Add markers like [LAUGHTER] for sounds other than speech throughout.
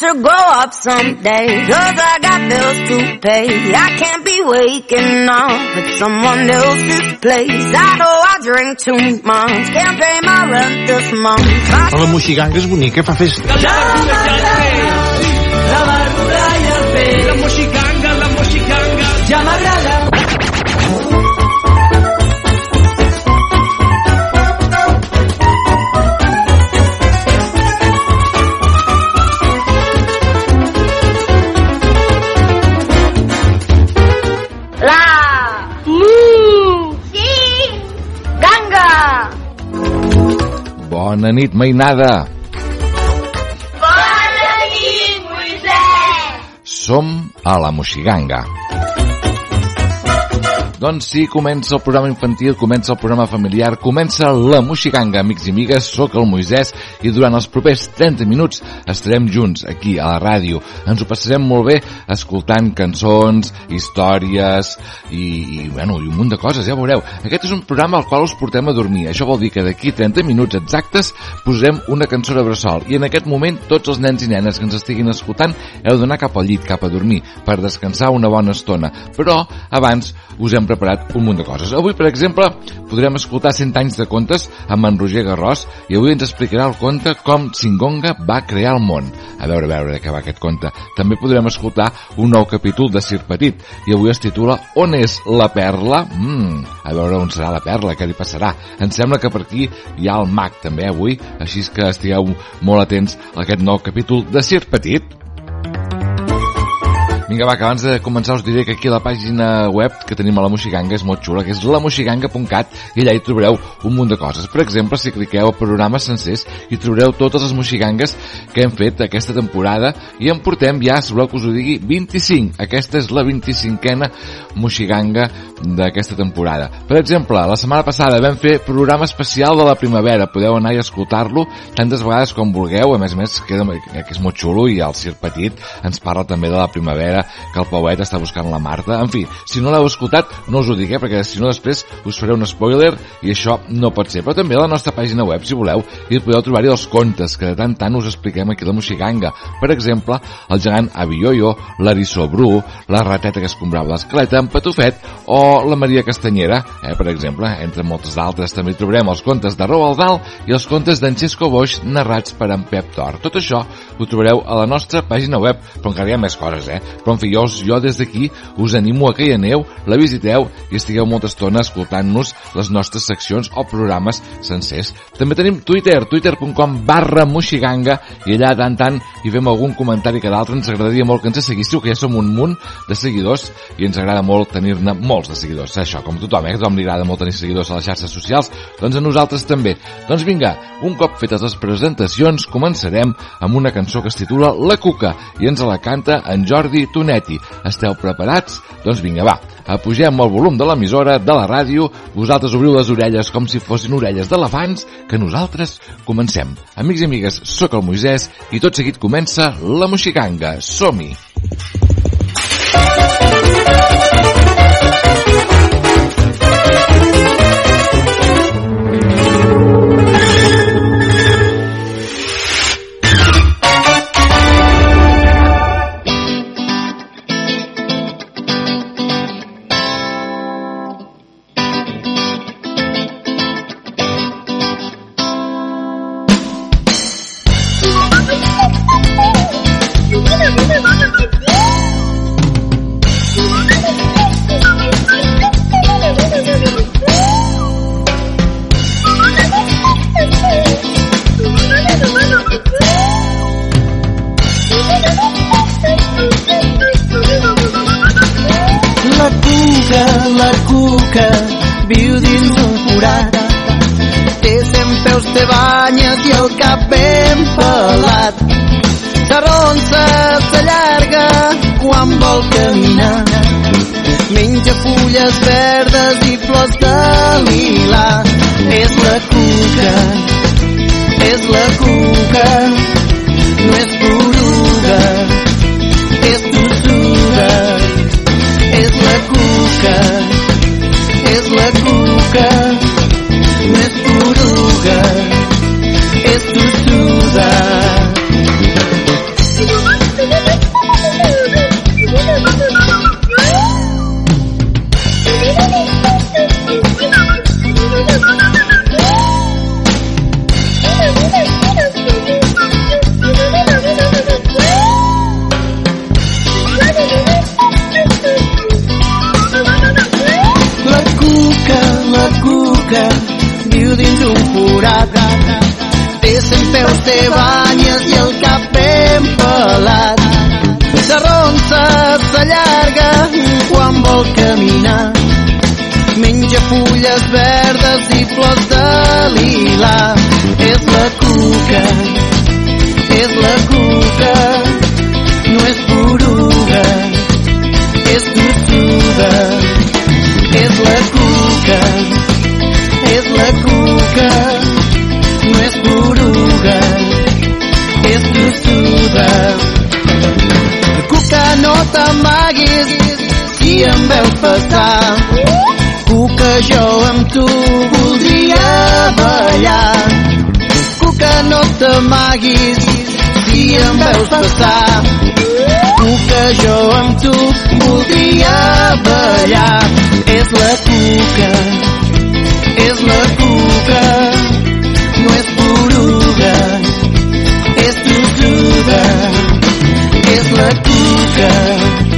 to grow up someday. Cause I got bills to pay. I can't be waking up at someone else's place. I know I drink too much. Can't pay my rent this month. My La moixiganga és bonica, fa festa. La barbura i el peix. La moxicanga. Ja m'agrada. Bona nit, mainada. Bona nit, Moisès Som a la Moixiganga. Doncs sí, comença el programa infantil, comença el programa familiar, comença la Moixiganga, amics i amigues, sóc el Moisès i durant els propers 30 minuts estarem junts aquí a la ràdio. Ens ho passarem molt bé escoltant cançons, històries i, i, bueno, i un munt de coses, ja veureu. Aquest és un programa al qual us portem a dormir. Això vol dir que d'aquí 30 minuts exactes posem una cançó de bressol i en aquest moment tots els nens i nenes que ens estiguin escoltant heu d'anar cap al llit, cap a dormir, per descansar una bona estona. Però abans us hem preparat un munt de coses. Avui, per exemple, podrem escoltar 100 anys de contes amb en Roger Garrós i avui ens explicarà el conte com Singonga va crear el món. A veure, a veure què va aquest conte. També podrem escoltar un nou capítol de Sir Petit i avui es titula On és la perla? Mm, a veure on serà la perla, què li passarà. Em sembla que per aquí hi ha el mag també avui, així que estigueu molt atents a aquest nou capítol de Sir Petit. Vinga, va, que abans de començar us diré que aquí a la pàgina web que tenim a la Moixiganga és molt xula, que és lamoxiganga.cat i allà hi trobareu un munt de coses. Per exemple, si cliqueu a programes sencers hi trobareu totes les moxigangues que hem fet aquesta temporada i en portem ja, si voleu que us ho digui, 25. Aquesta és la 25a moxiganga d'aquesta temporada. Per exemple, la setmana passada vam fer programa especial de la primavera. Podeu anar i escoltar-lo tantes vegades com vulgueu. A més a més, queda, que és molt xulo i el Cir Petit ens parla també de la primavera que el Pauet està buscant la Marta. En fi, si no l'heu escoltat, no us ho dic, eh, perquè si no després us faré un spoiler i això no pot ser. Però també a la nostra pàgina web, si voleu, hi podeu trobar-hi els contes que de tant tant us expliquem aquí a la Moixiganga. Per exemple, el gegant Avioio, l'Arissó Bru, la rateta que escombrava l'escleta, en Patufet o la Maria Castanyera, eh, per exemple, entre moltes d'altres. També trobarem els contes de Roald Dahl i els contes d'en Xesco Boix narrats per en Pep Tor. Tot això ho trobareu a la nostra pàgina web, però encara hi ha més coses, eh? Però fi, jo, des d'aquí us animo a que hi aneu, la visiteu i estigueu molta estona escoltant-nos les nostres seccions o programes sencers. També tenim Twitter, twitter.com barra moxiganga i allà tant tant hi fem algun comentari que d'altre ens agradaria molt que ens seguíssiu, que ja som un munt de seguidors i ens agrada molt tenir-ne molts de seguidors. Això, com tothom, eh? A tothom li agrada molt tenir seguidors a les xarxes socials, doncs a nosaltres també. Doncs vinga, un cop fetes les presentacions, començarem amb una cançó que es titula La Cuca i ens la canta en Jordi Tonetti. Esteu preparats? Doncs vinga, va, apugem el volum de l'emissora, de la ràdio, vosaltres obriu les orelles com si fossin orelles d'elefants, que nosaltres comencem. Amics i amigues, sóc el Moisès i tot seguit comença la Moixiganga. Som-hi! La s'allarga quan vol caminar. Menja fulles verdes i flors de lila. És la cuca, és la cuca, no és poruga, és tossuda. És la cuca, és la cuca, no és poruga, és tossuda. T'amaguis si em veus passar. Cuca, jo amb tu voldria ballar. Cuca, no t'amaguis si em veus passar. Cuca, jo amb tu voldria ballar. És la cuca, és la cuca, no és poruga, és tossuda. És la cuca, és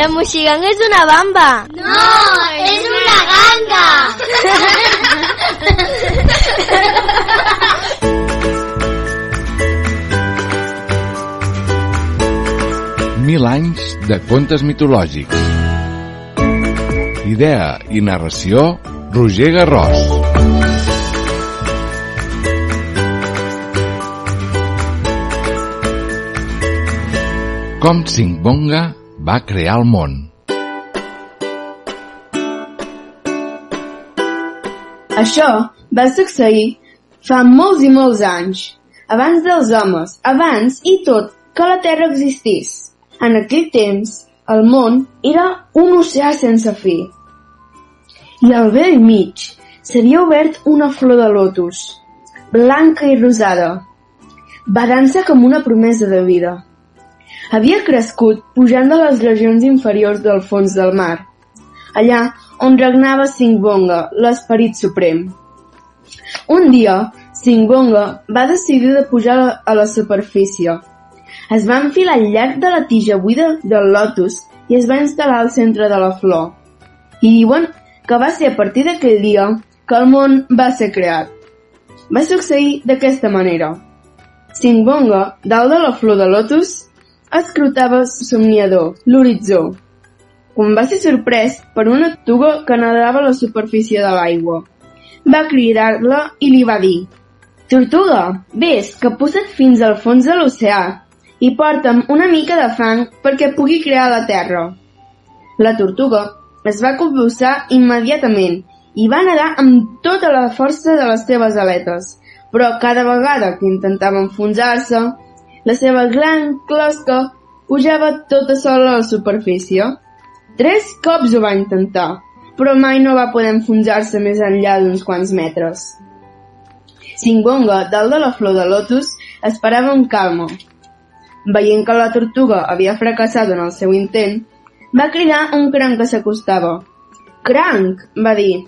la moixiganga és una bamba. No, és una ganga. Mil anys de contes mitològics. Idea i narració, Roger Garrós. Com Singbonga va crear el món. Això va succeir fa molts i molts anys, abans dels homes, abans i tot que la Terra existís. En aquell temps, el món era un oceà sense fi. I al vell mig s'havia obert una flor de lotus, blanca i rosada, badant-se com una promesa de vida. Havia crescut pujant de les regions inferiors del fons del mar, allà on regnava Singbonga, l'esperit suprem. Un dia, Singbonga va decidir de pujar a la superfície. Es va enfilar al llarg de la tija buida del lotus i es va instal·lar al centre de la flor. I diuen que va ser a partir d'aquell dia que el món va ser creat. Va succeir d'aquesta manera. Singbonga, dalt de la flor de lotus, escrutava somniador l'horitzó, quan va ser sorprès per una tortuga que nedava a la superfície de l'aigua. Va cridar-la i li va dir Tortuga, vés, que posa't fins al fons de l'oceà i porta'm una mica de fang perquè pugui crear la terra. La tortuga es va convulsar immediatament i va nedar amb tota la força de les seves aletes, però cada vegada que intentava enfonsar-se, la seva gran closca pujava tota sola a la superfície. Tres cops ho va intentar, però mai no va poder enfonsar-se més enllà d'uns quants metres. Singonga, dalt de la flor de lotus, esperava un calma. Veient que la tortuga havia fracassat en el seu intent, va cridar un cranc que s'acostava. Cranc, va dir.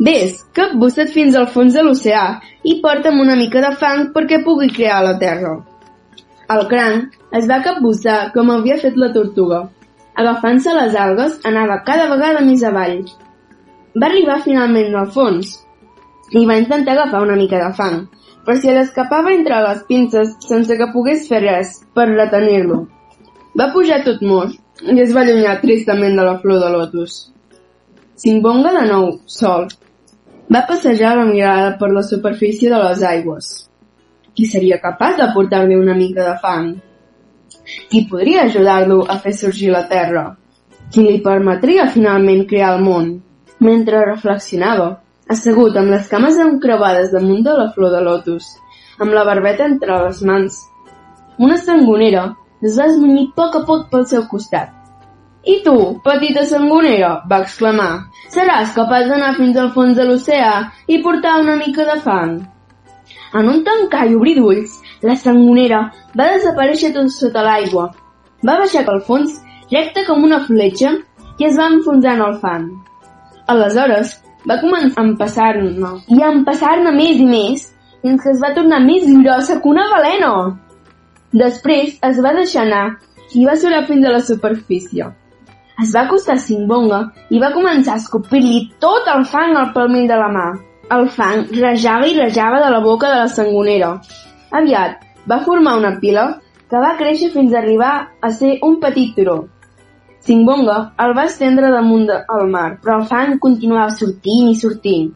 Ves, capbussa't fins al fons de l'oceà i porta'm una mica de fang perquè pugui crear la terra. El cranc es va capbussar com havia fet la tortuga. Agafant-se les algues, anava cada vegada més avall. Va arribar finalment al fons i va intentar agafar una mica de fang, però se l'escapava entre les pinces sense que pogués fer res per retenir-lo. Va pujar tot mos i es va allunyar tristament de la flor de lotus. Singbonga de nou, sol. Va passejar la mirada per la superfície de les aigües. Qui seria capaç de portar-li una mica de fang? qui podria ajudar-lo a fer sorgir la Terra? Qui li permetria finalment crear el món? Mentre reflexionava, assegut amb les cames encreuades damunt de la flor de lotus, amb la barbeta entre les mans, una sangonera es va esmunyir poc a poc pel seu costat. I tu, petita sangonera, va exclamar, seràs capaç d'anar fins al fons de l'oceà i portar una mica de fang? En un tancar i obrir d'ulls, la sangonera va desaparèixer tot sota l'aigua. Va baixar al fons, recta com una fletxa, i es va enfonsar en el fang. Aleshores, va començar a empassar-ne, i a empassar-ne més i més, fins que es va tornar més grossa que una balena. Després es va deixar anar i va surar fins a la superfície. Es va acostar a Simbonga i va començar a escopir-li tot el fang al palmell de la mà. El fang rejava i rejava de la boca de la sangonera. Aviat va formar una pila que va créixer fins a arribar a ser un petit turó. Simbonga el va estendre damunt del mar, però el fang continuava sortint i sortint.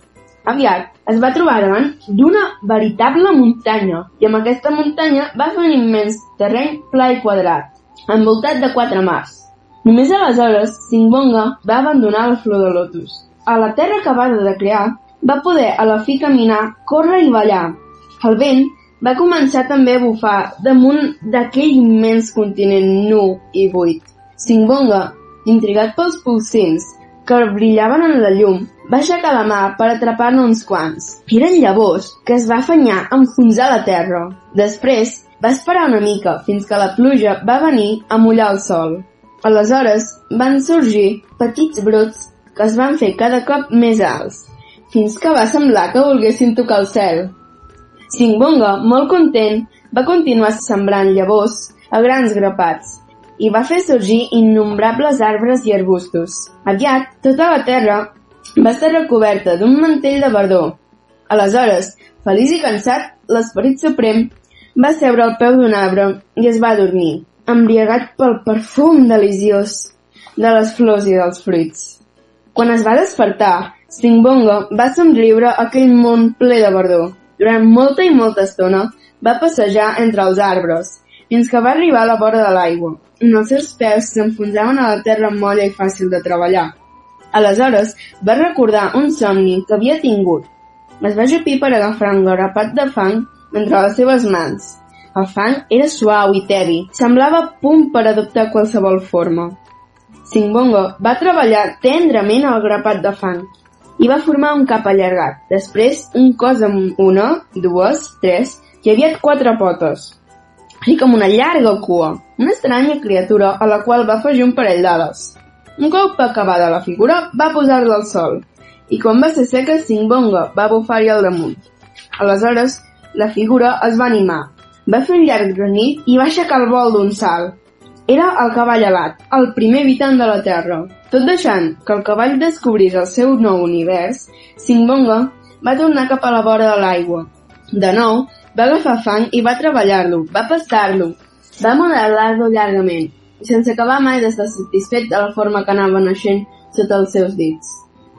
Aviat es va trobar davant d'una veritable muntanya i amb aquesta muntanya va fer un immens terreny pla i quadrat, envoltat de quatre mars. Només aleshores, Simbonga va abandonar la flor de lotus. A la terra acabada de crear, va poder a la fi caminar, córrer i ballar. El vent va començar també a bufar damunt d'aquell immens continent nu i buit. Simbonga, intrigat pels pulsins que brillaven en la llum, va aixecar la mà per atrapar-ne uns quants. Eren llavors que es va afanyar a enfonsar la terra. Després, va esperar una mica fins que la pluja va venir a mullar el sol. Aleshores van sorgir petits brots que es van fer cada cop més alts, fins que va semblar que volguessin tocar el cel. Singbonga, molt content, va continuar sembrant llavors a grans grapats i va fer sorgir innombrables arbres i arbustos. Aviat, tota la terra va estar recoberta d'un mantell de verdor. Aleshores, feliç i cansat, l'esperit suprem va seure al peu d'un arbre i es va dormir embriagat pel perfum deliciós de les flors i dels fruits. Quan es va despertar, Singbonga va somriure aquell món ple de verdor. Durant molta i molta estona va passejar entre els arbres, fins que va arribar a la vora de l'aigua, on els seus peus s'enfonsaven a la terra molla i fàcil de treballar. Aleshores va recordar un somni que havia tingut. Es va jupir per agafar un grapat de fang entre les seves mans el fang era suau i tedi, semblava punt per adoptar qualsevol forma. Singbongo va treballar tendrament al grapat de fang i va formar un cap allargat, després un cos amb una, dues, tres i havia quatre potes, així com una llarga cua, una estranya criatura a la qual va afegir un parell d'ales. Un cop acabada la figura, va posar-la al sol, i quan va ser seca, Singbonga va bufar-hi al damunt. Aleshores, la figura es va animar va fer un llarg granit i va aixecar el vol d'un salt. Era el cavall alat, el primer habitant de la Terra. Tot deixant que el cavall descobrís el seu nou univers, Singbonga va tornar cap a la vora de l'aigua. De nou, va agafar fang i va treballar-lo, va pastar-lo, va modelar-lo llargament, sense acabar mai d'estar satisfet de la forma que anava naixent sota els seus dits.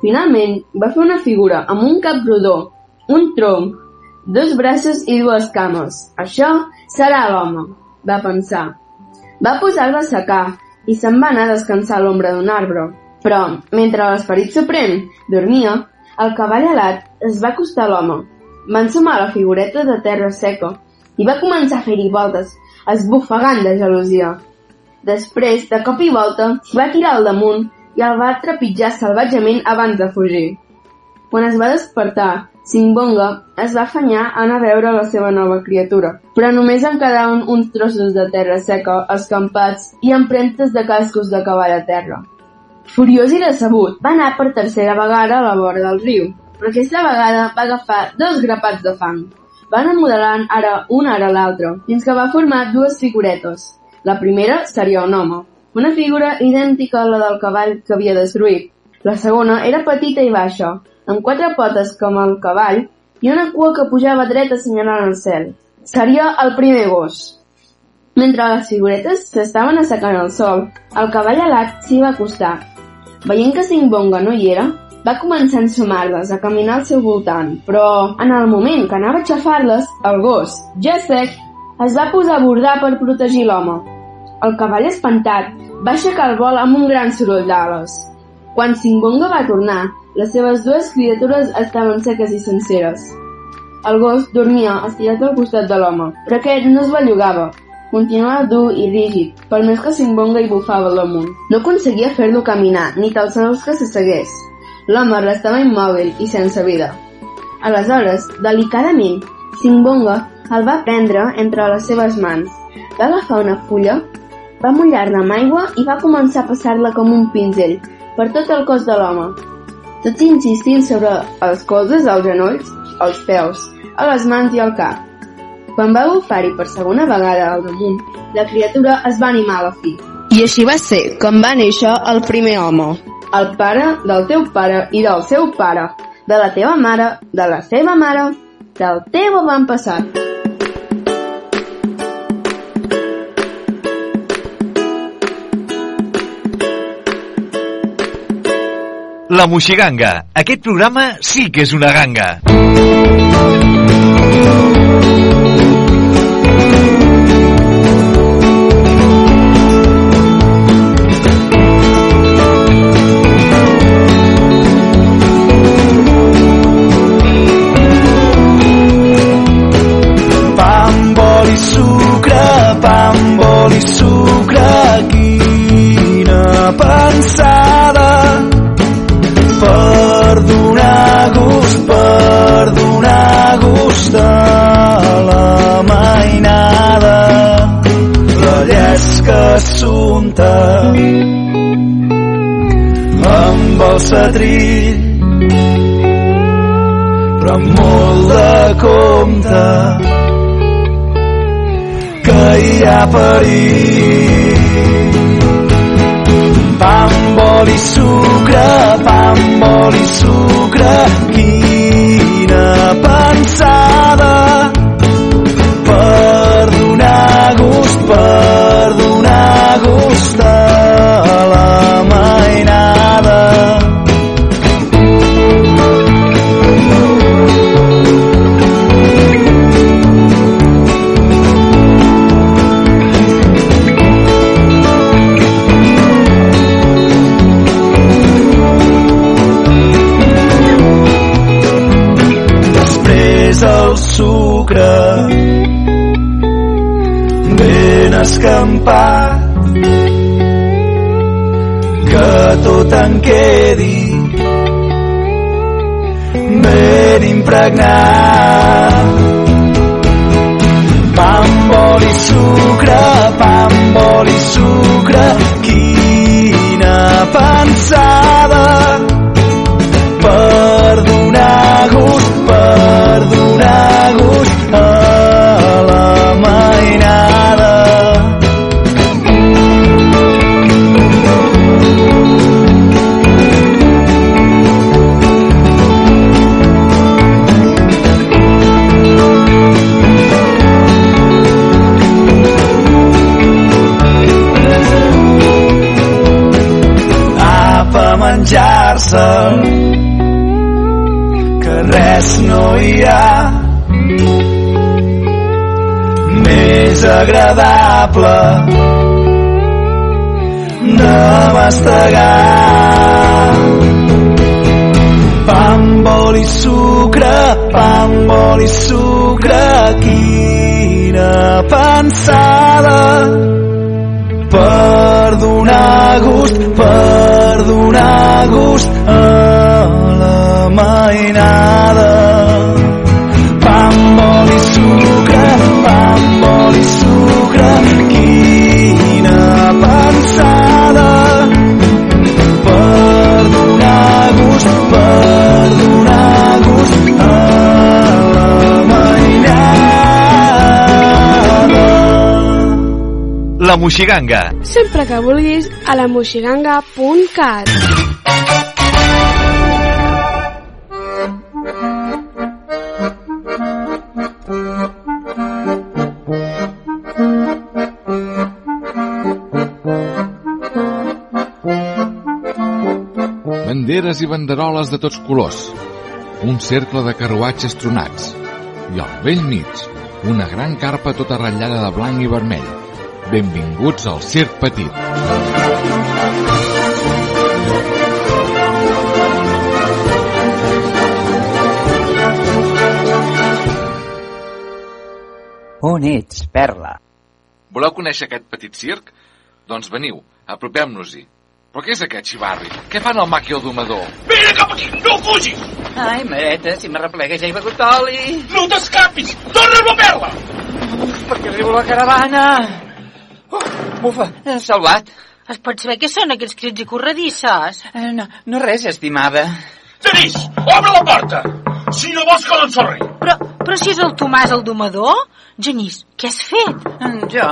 Finalment, va fer una figura amb un cap rodó, un tronc, dos braços i dues cames. Això serà l'home, va pensar. Va posar-la a secar i se'n va anar a descansar a l'ombra d'un arbre. Però, mentre l'esperit suprem dormia, el cavall alat es va acostar a l'home. Va ensumar la figureta de terra seca i va començar a fer-hi voltes, esbufegant de gelosia. Després, de cop i volta, va tirar al damunt i el va trepitjar salvatgement abans de fugir. Quan es va despertar, Simbonga es va afanyar a anar a veure la seva nova criatura, però només en quedaven uns trossos de terra seca escampats i empremtes de cascos de cavall a terra. Furiós i decebut, va anar per tercera vegada a la vora del riu, però aquesta vegada va agafar dos grapats de fang. Va anar modelant ara una ara l'altra, fins que va formar dues figuretes. La primera seria un home, una figura idèntica a la del cavall que havia destruït. La segona era petita i baixa, amb quatre potes com el cavall i una cua que pujava dreta assenyalant el cel. Seria el primer gos. Mentre les figuretes s'estaven assecant al sol, el cavall alat s'hi va acostar. Veient que Singbonga no hi era, va començar a ensumar-les, a caminar al seu voltant, però en el moment que anava a aixafar-les, el gos, ja sec, es va posar a bordar per protegir l'home. El cavall espantat va aixecar el vol amb un gran soroll d'ales. Quan Simbonga va tornar, les seves dues criatures estaven seques i senceres. El gos dormia estirat al costat de l'home, però aquest no es bellugava. Continuava dur i rígid, per més que Simbonga hi bufava l'amunt. No aconseguia fer-lo caminar, ni tan sols que s'assegués. L'home restava immòbil i sense vida. Aleshores, delicadament, Simbonga el va prendre entre les seves mans. Va agafar una fulla, va mullar-la amb aigua i va començar a passar-la com un pinzell per tot el cos de l'home. Tot insistint sobre els colzes, els genolls, els peus, a les mans i al cap. Quan va bufar-hi per segona vegada al damunt, la criatura es va animar a la fi. I així va ser com va néixer el primer home. El pare del teu pare i del seu pare, de la teva mare, de la seva mare, del teu avantpassat. La Moixiganga. Aquest programa sí que és una ganga. Amb el setrill però amb molt de compte que hi ha perill. Pa amb oli sucre, pa amb oli sucre, quina pensada escampat que tot en quedi ben impregnat. Pa amb oli i sucre pa amb oli i sucre quina pensada. Per donar gust, per donar gust res no hi ha més agradable de mastegar. Pa amb oli i sucre, pa amb oli i sucre, quina pensada per donar gust, per donar gust a la mainada. La Moixiganga. Sempre que vulguis a la moixiganga.cat. Banderes i banderoles de tots colors. Un cercle de carruatges tronats. I al vell mig, una gran carpa tota ratllada de blanc i vermell. Benvinguts al Circ Petit. On ets, Perla? Voleu conèixer aquest petit circ? Doncs veniu, apropem-nos-hi. Però què és aquest xivarri? Què fan el el domador? Vine cap aquí, no fugis! Ai, mareta, si me replega ja he begut oli. No t'escapis! Torna'm la perla! Perquè arribo la caravana. Uh, bufa, salvat. Es pot saber què són aquests crits i corredisses? Eh, no, no res, estimada. Genís, obre la porta! Si no vols que no en sorri! Però, però si és el Tomàs el domador? Genís, què has fet? Mm, Jo,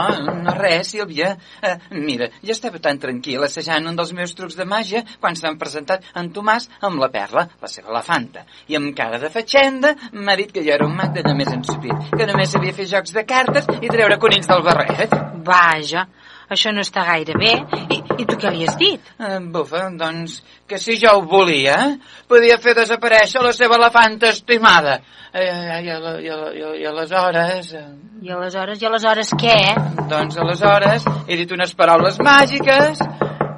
no res, Sílvia. Eh, mira, jo estava tan tranquil assajant un dels meus trucs de màgia quan s'han presentat en Tomàs amb la perla, la seva elefanta. I amb cara de fatxenda m'ha dit que jo era un mag d'allò més ensupit, que només sabia fer jocs de cartes i treure conills del barret. Vaja, això no està gaire bé. I, i tu què li has dit? Eh, bufa, doncs, que si jo ho volia, podia fer desaparèixer la seva elefanta estimada. Eh, i, i, i, i aleshores... Eh, I aleshores, i aleshores què? doncs aleshores he dit unes paraules màgiques,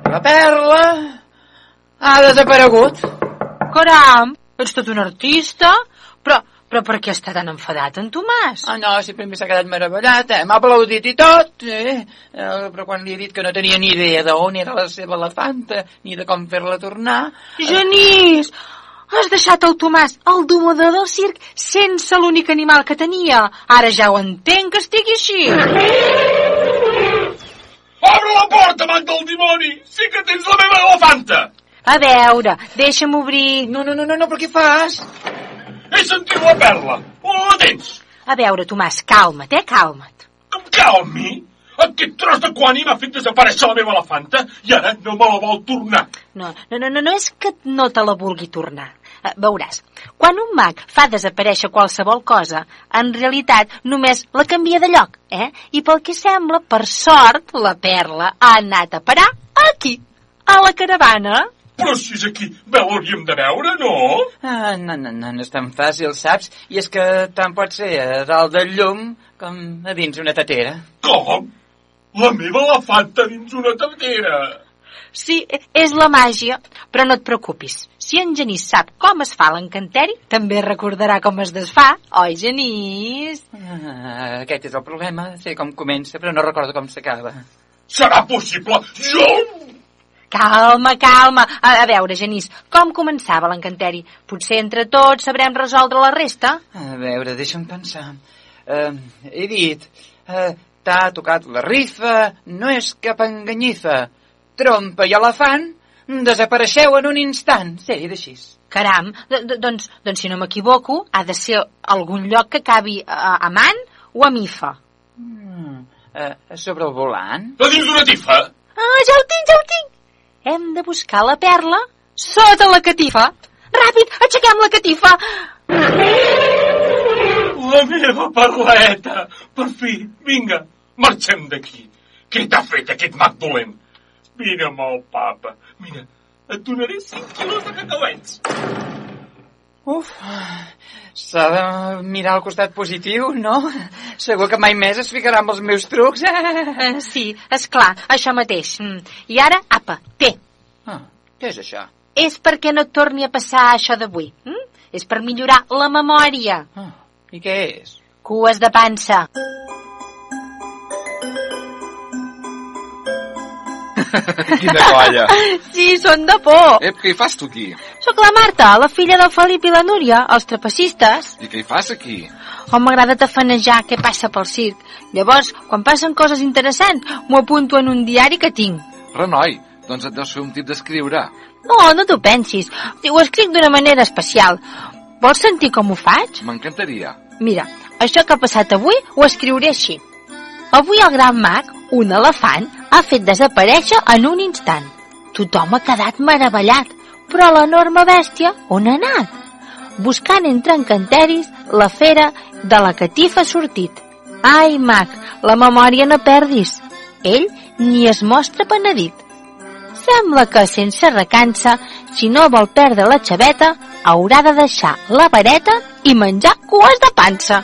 la perla ha desaparegut. Caram, ets tot un artista? Però, per què està tan enfadat en Tomàs? Ah, no, si primer s'ha quedat meravellat, eh? M'ha aplaudit i tot, eh? eh? Però quan li he dit que no tenia ni idea d'on era la seva elefanta, ni de com fer-la tornar... Genís! Has deixat el Tomàs, el domador del circ, sense l'únic animal que tenia. Ara ja ho entenc que estigui així. Obre la porta, man del dimoni! Sí que tens la meva elefanta! A veure, deixa'm obrir... No, no, no, no, no però què fas? He sentit la perla! On la tens? A veure, Tomàs, calma't, eh, calma't. Em calmi! Aquest tros de quani m'ha fet desaparèixer la meva elefanta i ara no me la vol tornar. No, no, no, no, no és que no te la vulgui tornar. Eh, Veuràs, quan un mag fa desaparèixer qualsevol cosa, en realitat només la canvia de lloc, eh? I pel que sembla, per sort, la perla ha anat a parar aquí, a la caravana. Però si és aquí, bé, l'hauríem de veure, no? Ah, no, no, no, no és tan fàcil, saps? I és que tant pot ser a dalt del llum com a dins una tatera. Com? La meva elefanta dins una tatera. Sí, és la màgia, però no et preocupis. Si en Genís sap com es fa l'encanteri, també recordarà com es desfà, oi, Genís? Ah, aquest és el problema, sé com comença, però no recordo com s'acaba. Serà possible? Jo... Calma, calma. A, a veure, Genís, com començava l'encanteri? Potser entre tots sabrem resoldre la resta? A veure, deixa'm pensar. Uh, he dit, uh, t'ha tocat la rifa, no és cap enganyifa. Trompa i elefant, desapareixeu en un instant. Sí, d'així. Caram, d -d doncs, doncs si no m'equivoco, ha de ser algun lloc que acabi a, a man o a mifa. Mm, uh, sobre el volant? A dins d'una tifa? Ah, ja ho tinc, ja ho tinc! Hem de buscar la perla sota la catifa. Ràpid, aixequem la catifa! La meva perleta! Per fi, vinga, marxem d'aquí. Què t'ha fet aquest mag dolent? Amb el papa. Mira, et donaré 5 quilos de cacauets. Uf, s'ha de mirar al costat positiu, no? Segur que mai més es ficarà amb els meus trucs. Eh, sí, és clar, això mateix. Mm. I ara, apa, té. Ah, què és això? És perquè no et torni a passar això d'avui. Mm? És per millorar la memòria. Ah, I què és? Cues de pansa. Quina colla. [LAUGHS] Sí, són de por. Ep, què hi fas tu aquí? Sóc la Marta, la filla del Felip i la Núria, els trapecistes. I què hi fas aquí? Oh, m'agrada tafanejar què passa pel circ. Llavors, quan passen coses interessants, m'ho apunto en un diari que tinc. Renoi, doncs et deus fer un tip d'escriure. No, no t'ho pensis. Ho escric d'una manera especial. Vols sentir com ho faig? M'encantaria. Mira, això que ha passat avui ho escriuré així. Avui el gran mag, un elefant, ha fet desaparèixer en un instant. Tothom ha quedat meravellat, però l'enorme bèstia on ha anat? Buscant entre encanteris, la fera de la catifa ha sortit. Ai, mag, la memòria no perdis. Ell ni es mostra penedit. Sembla que, sense recança, si no vol perdre la xaveta, haurà de deixar la vareta i menjar cues de pansa.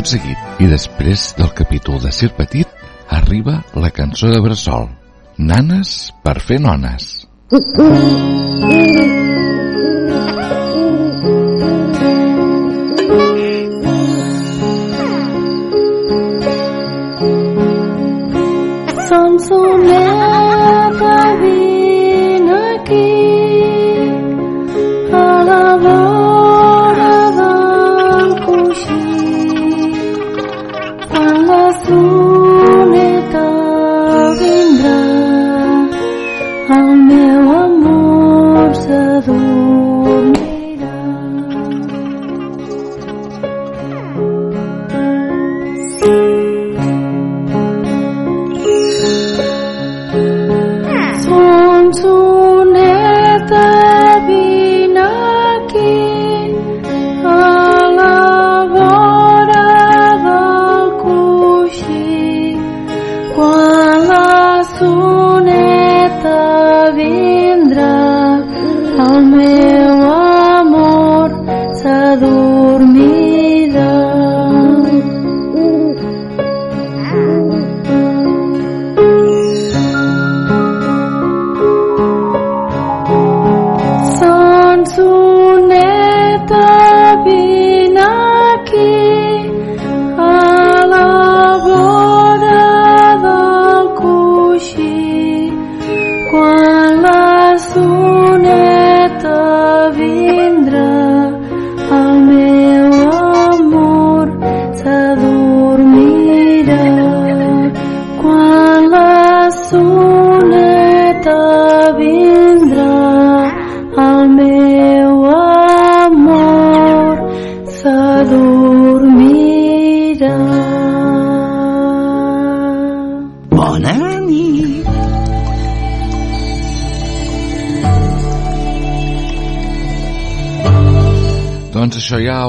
Tot seguit, i després del capítol de Sir Petit, arriba la cançó de Bressol. Nanes per fer nones. Sonsoneta,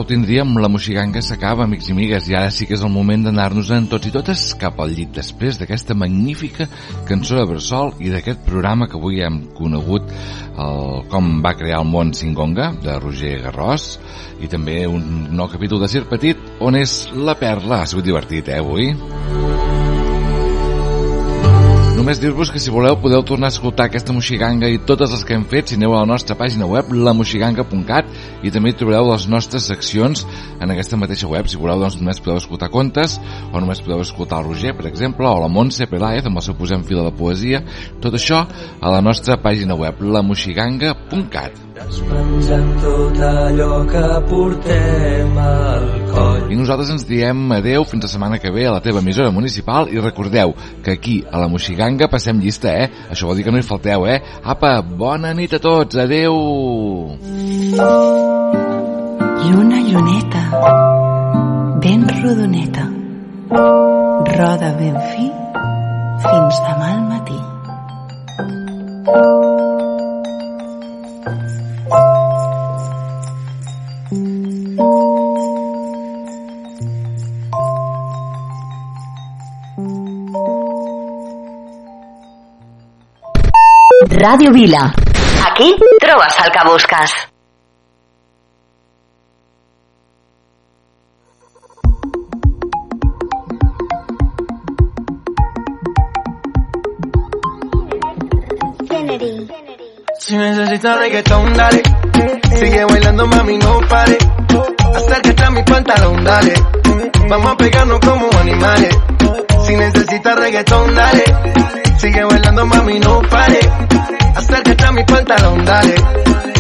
ho tindríem, la moxiganga s'acaba, amics i amigues, i ara sí que és el moment d'anar-nos-en tots i totes cap al llit després d'aquesta magnífica cançó de Bressol i d'aquest programa que avui hem conegut el, com va crear el món Singonga, de Roger Garrós, i també un nou capítol de Cir Petit, on és la perla. Ha sigut divertit, eh, avui? Només dir-vos que si voleu podeu tornar a escoltar aquesta moxiganga i totes les que hem fet si aneu a la nostra pàgina web lamoxiganga.cat i també hi trobareu les nostres seccions en aquesta mateixa web. Si voleu doncs només podeu escoltar contes o només podeu escoltar el Roger, per exemple, o la Montse Peláez amb el seu posem fila de poesia. Tot això a la nostra pàgina web lamoxiganga.cat. Despenjant tot allò que portem al coll. I nosaltres ens diem adeu fins la setmana que ve a la teva emissora municipal i recordeu que aquí a la Moxiganga passem llista, eh? Això vol dir que no hi falteu, eh? Apa, bona nit a tots, adeu! Lluna, lluneta, ben rodoneta, roda ben fi fins demà al matí. Ràdio Vila. Aquí trobes el que busques. Necesitas reggaetón, dale. Sigue bailando, mami, no pare. Acércate a mi pantalón, dale. Vamos a pegarnos como animales. Si necesitas reggaetón, dale. Sigue bailando, mami, no pare. Acércate a mi pantalón, dale.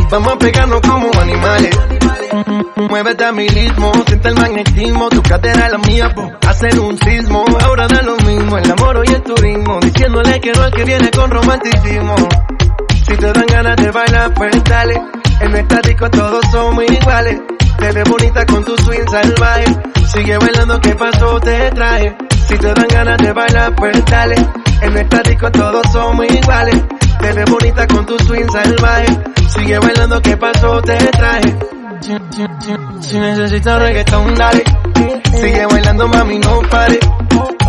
Vamos a pegarnos como animales. Muévete a mi ritmo, siente el magnetismo, tu cadera la mía, po, hacen un sismo. Ahora da lo mismo, el amor y el turismo, diciéndole que no al que viene con romanticismo. Si te dan ganas de bailar, pues dale. En esta disco todos somos iguales. Te ves bonita con tu swing salvaje. Sigue bailando, ¿qué pasó? Te traje. Si te dan ganas de bailar, pues dale. En esta disco todos somos iguales. Te ves bonita con tu swing salvaje. Sigue bailando, ¿qué pasó? Te traje. Si necesitas reggaetón, dale. Sigue bailando, mami, no pare.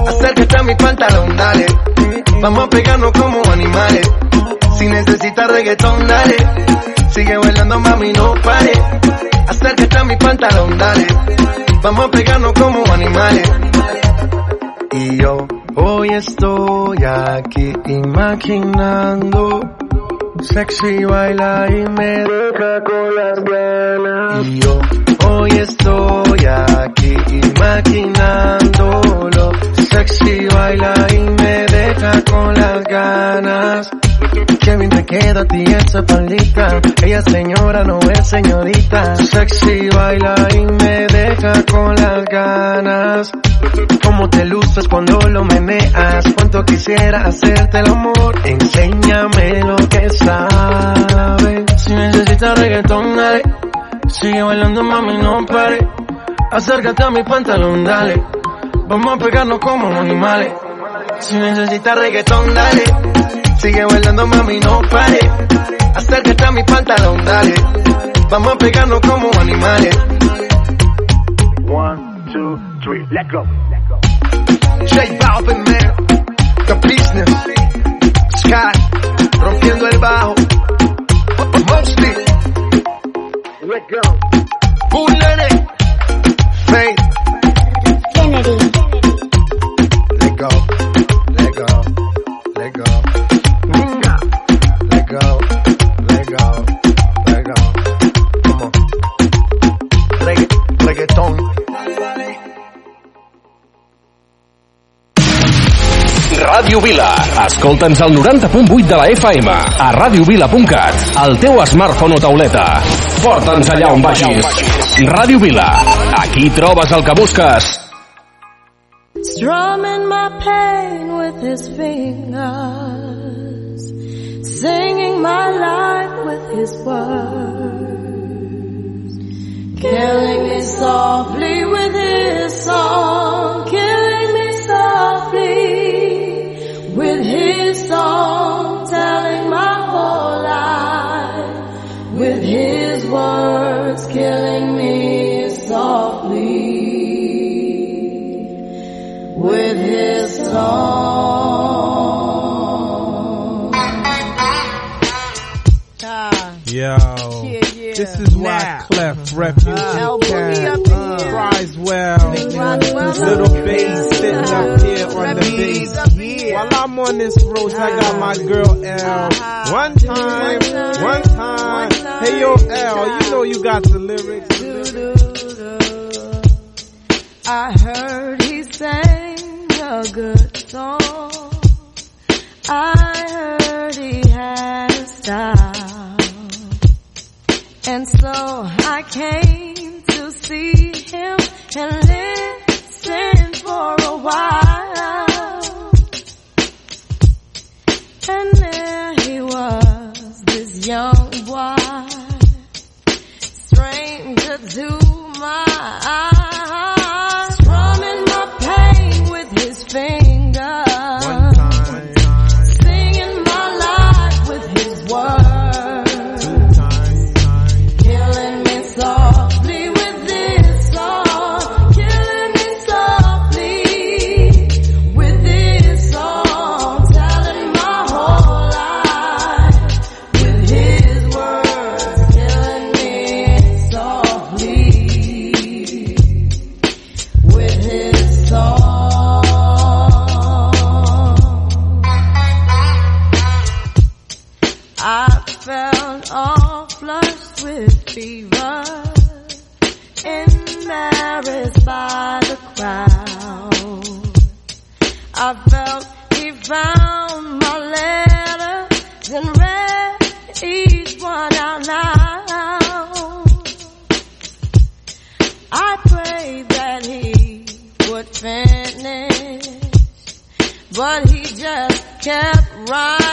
Acércate a mi pantalón, dale. Vamos a pegarnos como animales. Si necesitas reggaetón, dale. Sigue bailando, mami, no pare. Acércate a mi pantalón, dale. Vamos a pegarnos como animales. Y yo hoy estoy aquí imaginando. Sexy baila y me deja con las ganas. Y yo hoy estoy aquí imaginándolo. Sexy baila y me deja con las ganas. Qué bien te queda a ti esa palita. Ella señora no es señorita. Sexy baila y me deja con las ganas. Cómo te luces cuando lo meneas. Cuánto quisiera hacerte el amor. Enséñame lo que sabes. Si necesitas reggaetón, dale. Sigue bailando, mami, no pare. Acércate a mi pantalón, dale. Vamos a pegarnos como animales. Si necesitas reggaetón, dale. Sigue bailando, mami, no pare. Acércate a mi pantalón, dale. Vamos a pegarnos como animales. One, two, three, let go. J Balvin, man. The business. Sky. Rompiendo el bajo. Mostly. Let go. Bullet. Faith. Kennedy. Ràdio Vila. Escolta'ns al 90.8 de la FM, a radiovila.cat, al teu smartphone o tauleta. Porta'ns allà on vagis. Ràdio Vila. Aquí trobes el que busques. Strumming my pain with his fingers, singing my life with his words, killing me softly with his song, song, telling my whole life. With his words, killing me softly. With his song. Yo, this is why Clef Refuge Cat cries well. Little bass sitting up here on the bass. While I'm on this road, I got my girl L. Uh-huh. One time, one time. Hey yo L, you know you got the lyrics. I heard he sang a good song. I heard he had a style. And so I came to see him and listen for a while. And there he was, this young boy, stranger to my eyes, found my letters and read each one out loud. I prayed that he would finish, but he just kept writing.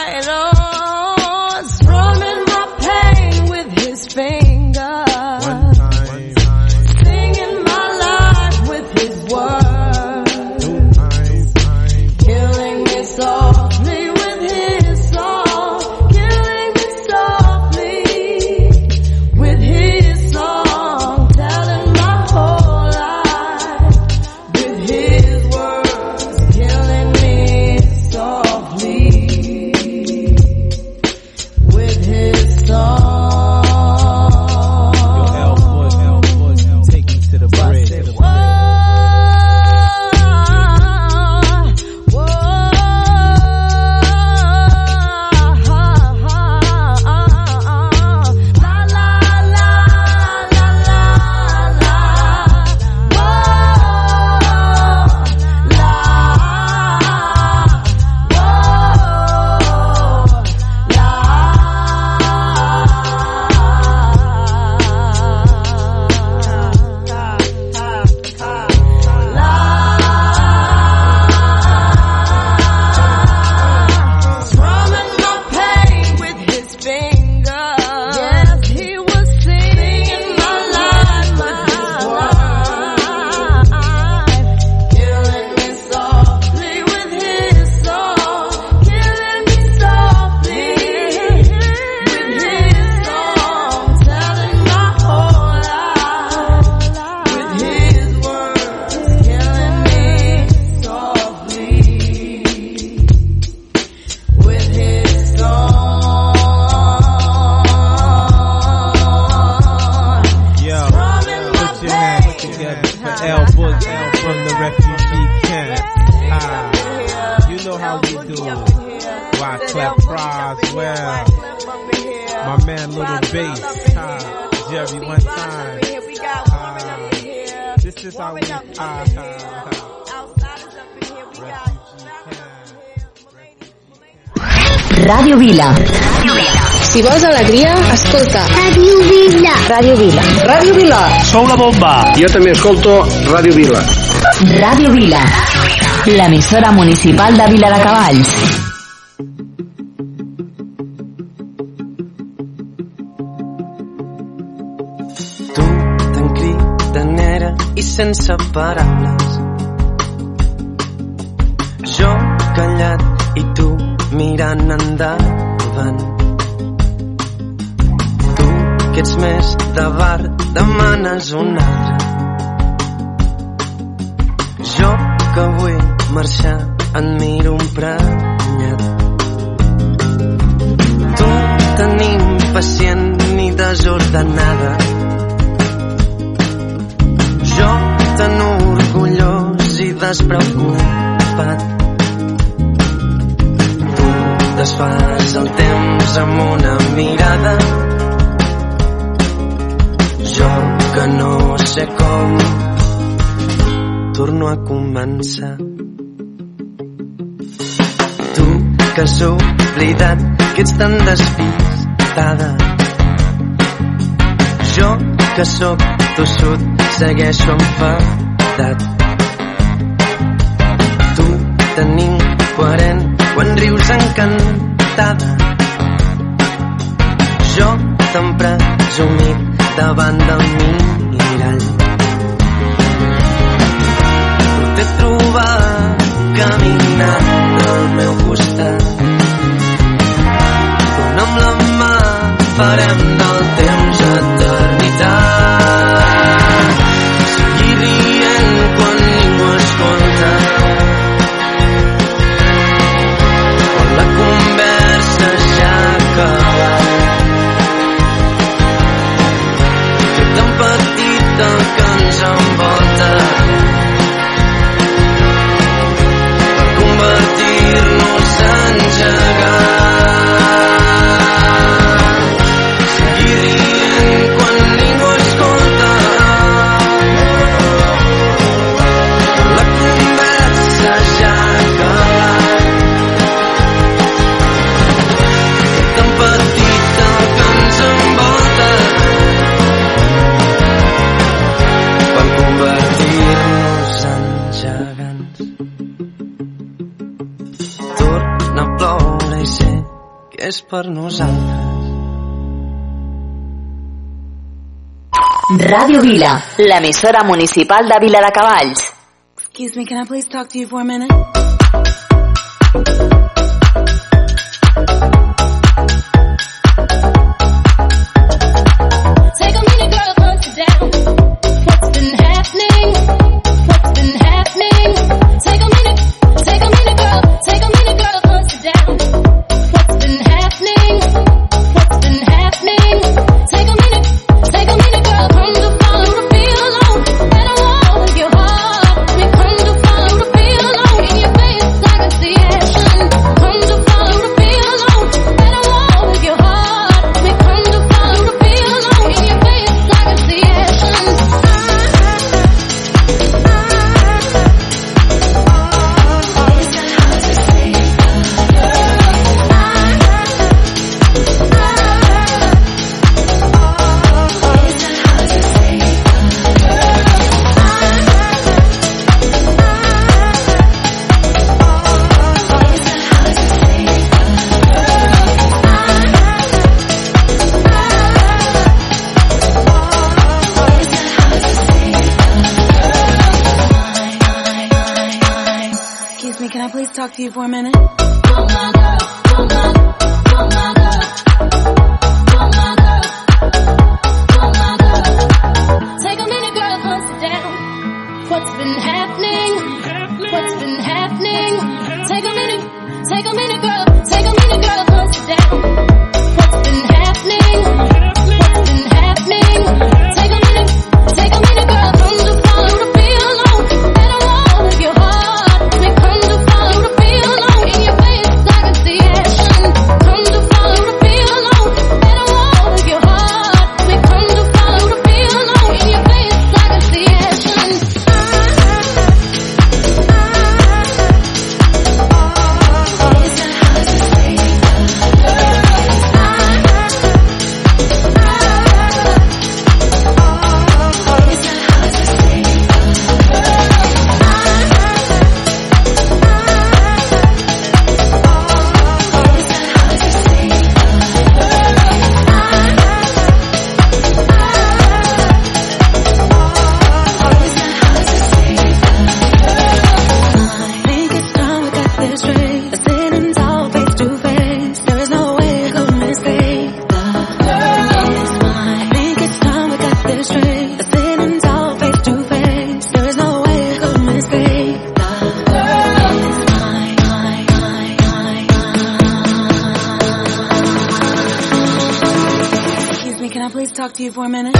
Ah, ah, ah. Ràdio Vila. Si vols alegria, escolta. Ràdio Vila. Ràdio Vila. Ràdio Vila. Sou la bomba. Jo també escolto Ràdio Vila. Ràdio Vila. L'emissora municipal de Vila de Cavalls. Sense paraules. Jo callat i tu mirant endavant. Tu que ets més de bar demanes un altre. Jo que vull marxar et miro emprenyat. Tu tan impacient ni desordenada. Jo tan orgullós i despreocupat. Tu desfas el temps amb una mirada. Jo que no sé com torno a començar. Tu que has oblidat que ets tan despistada. Jo que sóc tossut segueixo enfadat. Tu tan incoherent quan rius encantada. Jo tan presumit davant del mirall. T'he trobat caminant al meu costat. Dona'm la mà, farem del temps eternitat. Petit el que ens envolta. és per nosaltres. Radio Vila, l'emissora municipal de Vila de Cavalls. Excuse me, can I please talk to you for a minute? for a minute?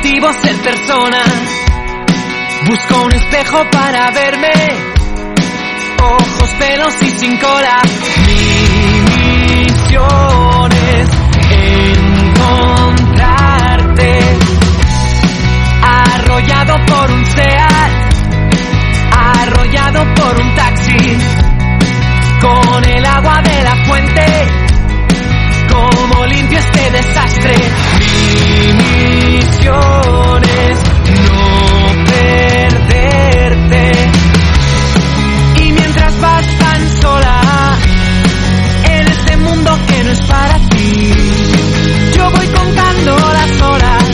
objetivo ser persona. Busco un espejo para verme. Ojos, pelos y sin cola. Mi misiones: encontrarte. Arrollado por un SEAT. Arrollado por un taxi. Con el agua de la fuente. Como limpio este desastre. Misiones no perderte. Y mientras vas tan sola en este mundo que no es para ti Yo voy contando las horas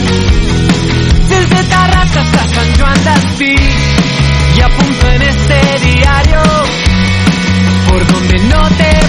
desde tarras hasta San Joan D'Alsp Y apunto en este diario Por donde no te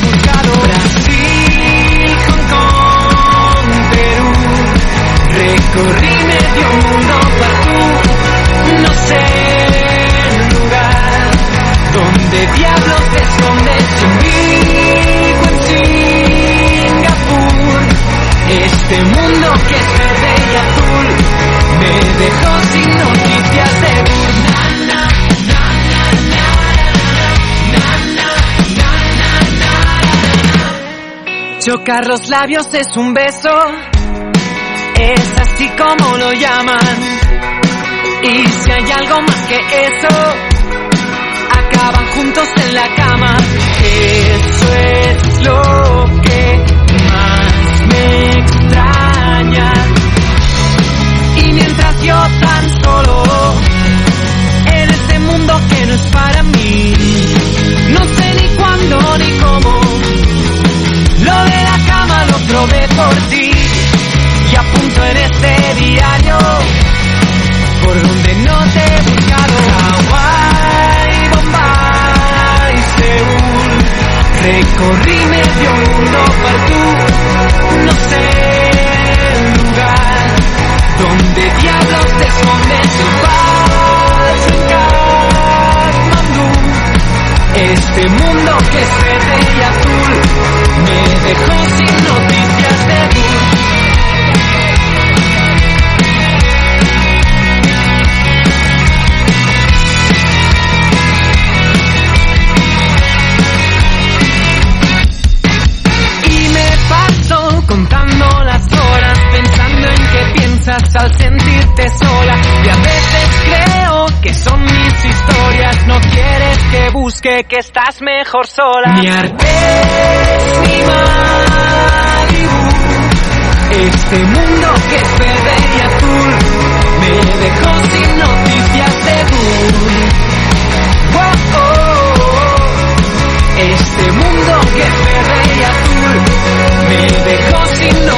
Chocar los labios es un beso, es así como lo llaman. Y si hay algo más que eso, acaban juntos en la cama. Eso es lo yo tan solo en este mundo que no es para mí, no sé ni cuándo ni cómo. Que estás mejor sola. Ni Artés ni Malibu. Este mundo que es verde y azul me dejó sin noticias de. Oh, oh, oh. Este mundo que es verde y azul me dejó sin noticias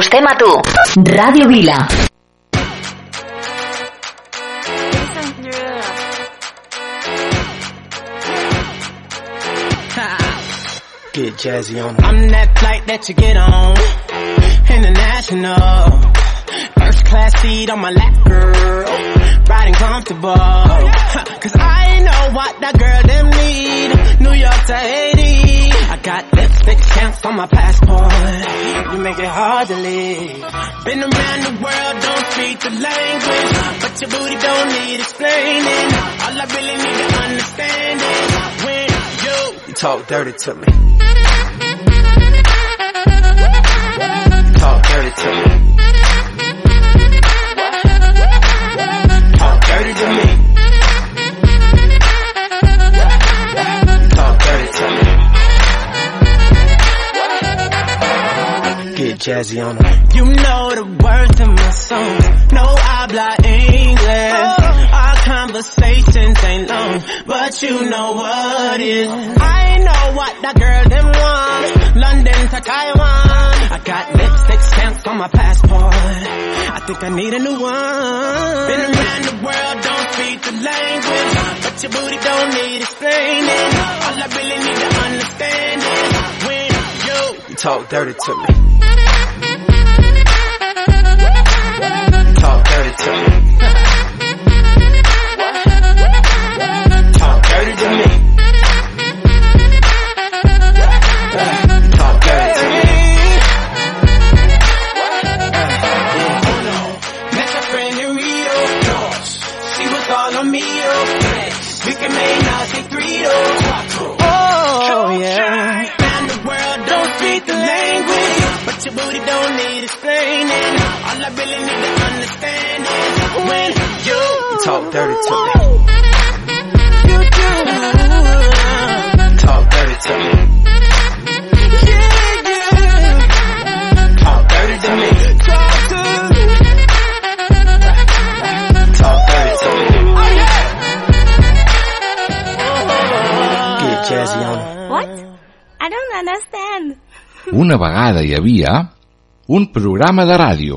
na, na. Acostem a tu. Ràdio Vila. Get jazzy on. I'm that flight that you get on. International. First class seat on my lap, girl. Riding comfortable. Cause I know what that girl them need. Stamps on my passport. You make it hard to leave. Been around the world, don't speak the language. But your booty don't need explaining. All I really need to understand is when you, you talk dirty to me. Talk dirty to me. Get jazzy on them. You know the words of my songs. No I habla English. Oh. Our conversations ain't long, but you know what is. I know what that girl them want. London to Taiwan. I got lipstick stamps on my passport. I think I need a new one. Been around the world, don't speak the language, but your booty don't need explaining. All I really need to understand is when talk dirty to me. Talk dirty to me. I really need to understand is when you, talk dirty to me. You do. Talk dirty to me. Yeah, yeah. Talk dirty to me. Talk to me. Talk dirty to me. Get jazzy on it. What? I don't understand. Una vegada hi havia un programa de ràdio.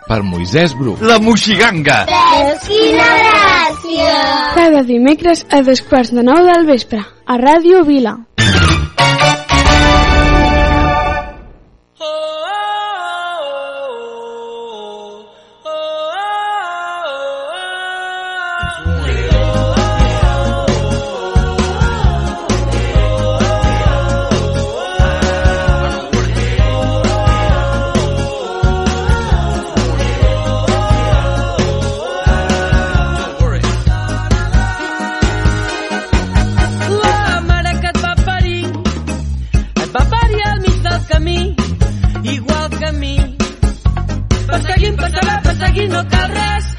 per Moisès Bru. La Moixiganga. Veus quina gràcia! Cada dimecres a dos quarts de nou del vespre, a Ràdio Vila. aquí no cabrás.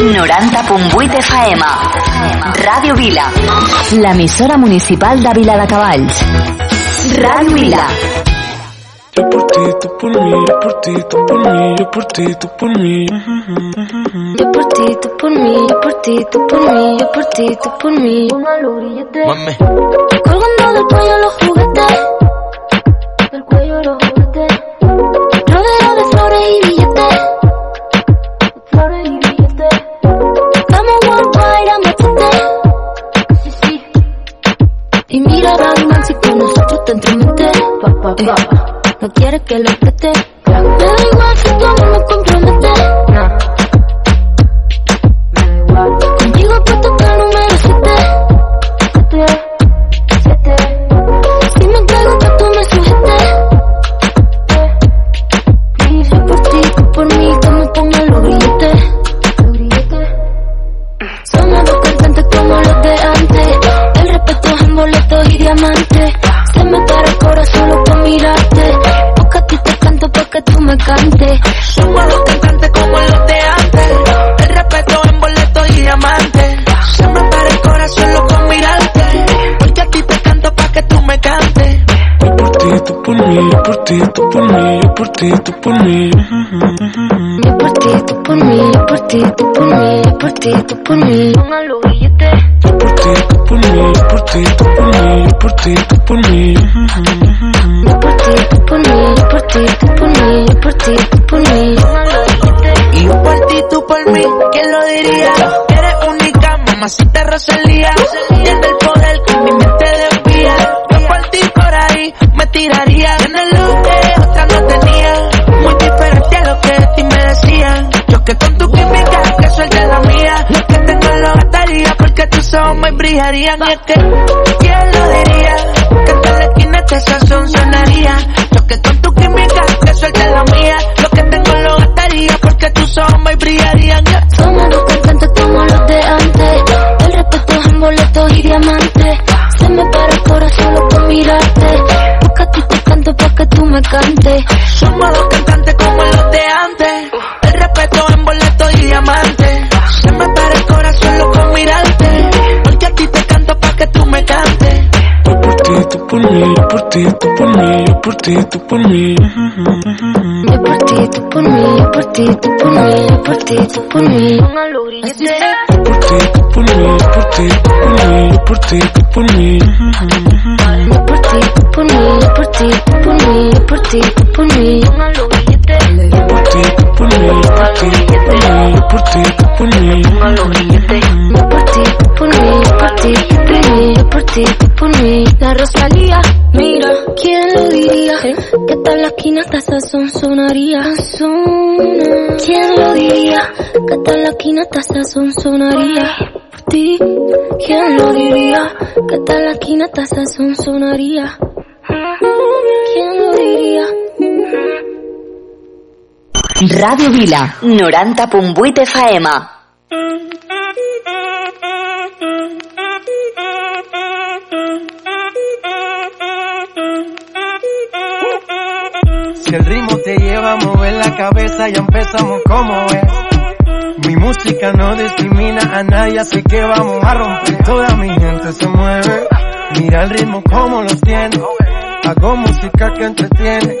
90.8 FM. Ràdio Vila. L'emissora municipal de Vila de Cavalls. Ràdio Vila. Yo por ti, tú por mí, yo por ti, tú por mí, yo por ti, tú por mí. Yo por ti, tú por mí, yo por ti, tú por mí, yo por ti, tú por mí. Mami. Colgando del cuello los juguetes. Del cuello los juguetes. Rodeado de flores y billetes. Flores y billetes. Y mira Batman si con nosotros te pa, pa. No quieres que lo preste. Mí, yo por ti, tú por mí, yo por ti, tú por mí. Yo por ti, tú por mí, yo por ti, tú por mí, yo por ti, tú por mí. Pongan los billetes. Yo por ti, tú por mí, yo por ti, tú por mí, yo por ti, tú por mí. Yo por ti, tú por mí, yo por ti, tú por mí, yo por ti, tú por mí. Y yo por ti, tú por mí, ¿quién lo diría? Eres única, mamacita Rosalía. Tienes el poder que mi mente desvía. Yo por ti, Choque me brillarían. Y es que, ¿quién lo diría? Que hasta la esquina este sazón sonaría. Choque con tu química, que suelte la mía. Lo que tengo lo gastaría porque tus ojos me brillarían. Somos dos cantantes como los de antes. El respeto es en boletos y diamantes. Se me para el corazón solo por mirarte. Busca te canto pa' que tú me cantes. Somos dos cantantes como los de antes. El respeto en boletos y diamantes. Por ti, tú por mí, yo por ti, tú por mí, yo por ti, tú por mí. Yo por ti, tú por mí, yo por ti, tú por mí, yo por ti, tú por mí. Así sé. Yo por ti, tú por mí, yo por ti, tú por mí, yo por ti, tú por mí. Yo por ti, tú por mí, yo por ti, tú por mí, yo por ti, tú por mí. Yo por ti, tú por mí, yo por ti, tú por mí, yo por ti, tú por mí. Yo por ti, tú por mí, ti, por ti, tú por mí. La Rosalía, mira, ¿quién lo diría? Que tal la esquina hasta sazón sonaría. ¿Quién lo diría? Que tal la esquina hasta sazón sonaría. Por ti, ¿quién lo diría? Que tal la esquina hasta sazón sonaría. ¿Quién lo diría? Ràdio Vila, 90.8 FM. Ritmo te lleva a mover la cabeza, ya empezamos como es. Mi música no discrimina a nadie, así que vamos a romper. Toda mi gente se mueve. Mira el ritmo como los tiene. Hago música que entretiene.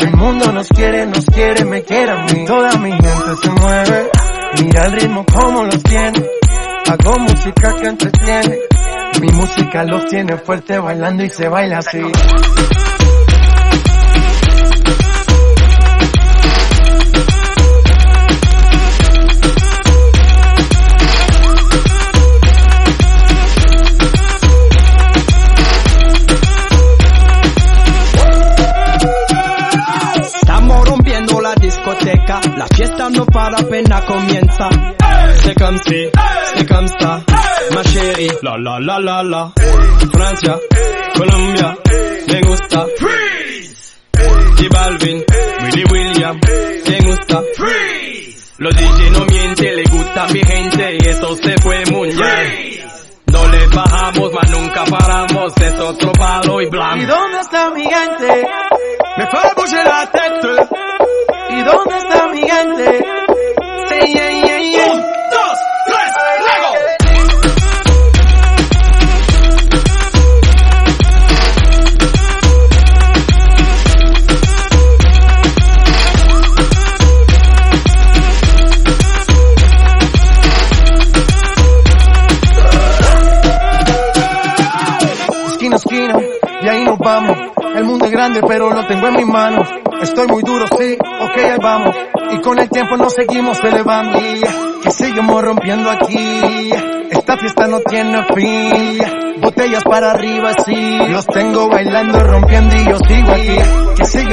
El mundo nos quiere, nos quiere, me quiere a mí. Toda mi gente se mueve. Mira el ritmo como los tiene. Hago música que entretiene. Mi música los tiene fuerte bailando y se baila así. Discoteca, la fiesta no para apenas comienza. C'est comme si, c'est comme ça, ma chérie. La la la la la. Francia, Colombia, me gusta. Freeze. J Balvin, Willy William, me gusta. Freeze. Los DJ no mienten, le gusta a mi gente y eso se fue muy bien. No le bajamos, mas nunca paramos, es otro palo y ¿Y blanco. dónde está mi gente? Me fait bouger la tête. ¿Y dónde está mi gente? Yeah. Un, dos, tres, luego. Esquina esquina, y ahí nos vamos. Grande, pero lo tengo en mis manos. Estoy muy duro, sí, ok, ahí vamos. Y con el tiempo nos seguimos elevando. Que seguimos rompiendo aquí. Esta fiesta no tiene fin. Botellas para arriba, sí. Los tengo bailando, rompiendo y yo sigo aquí. Que sigue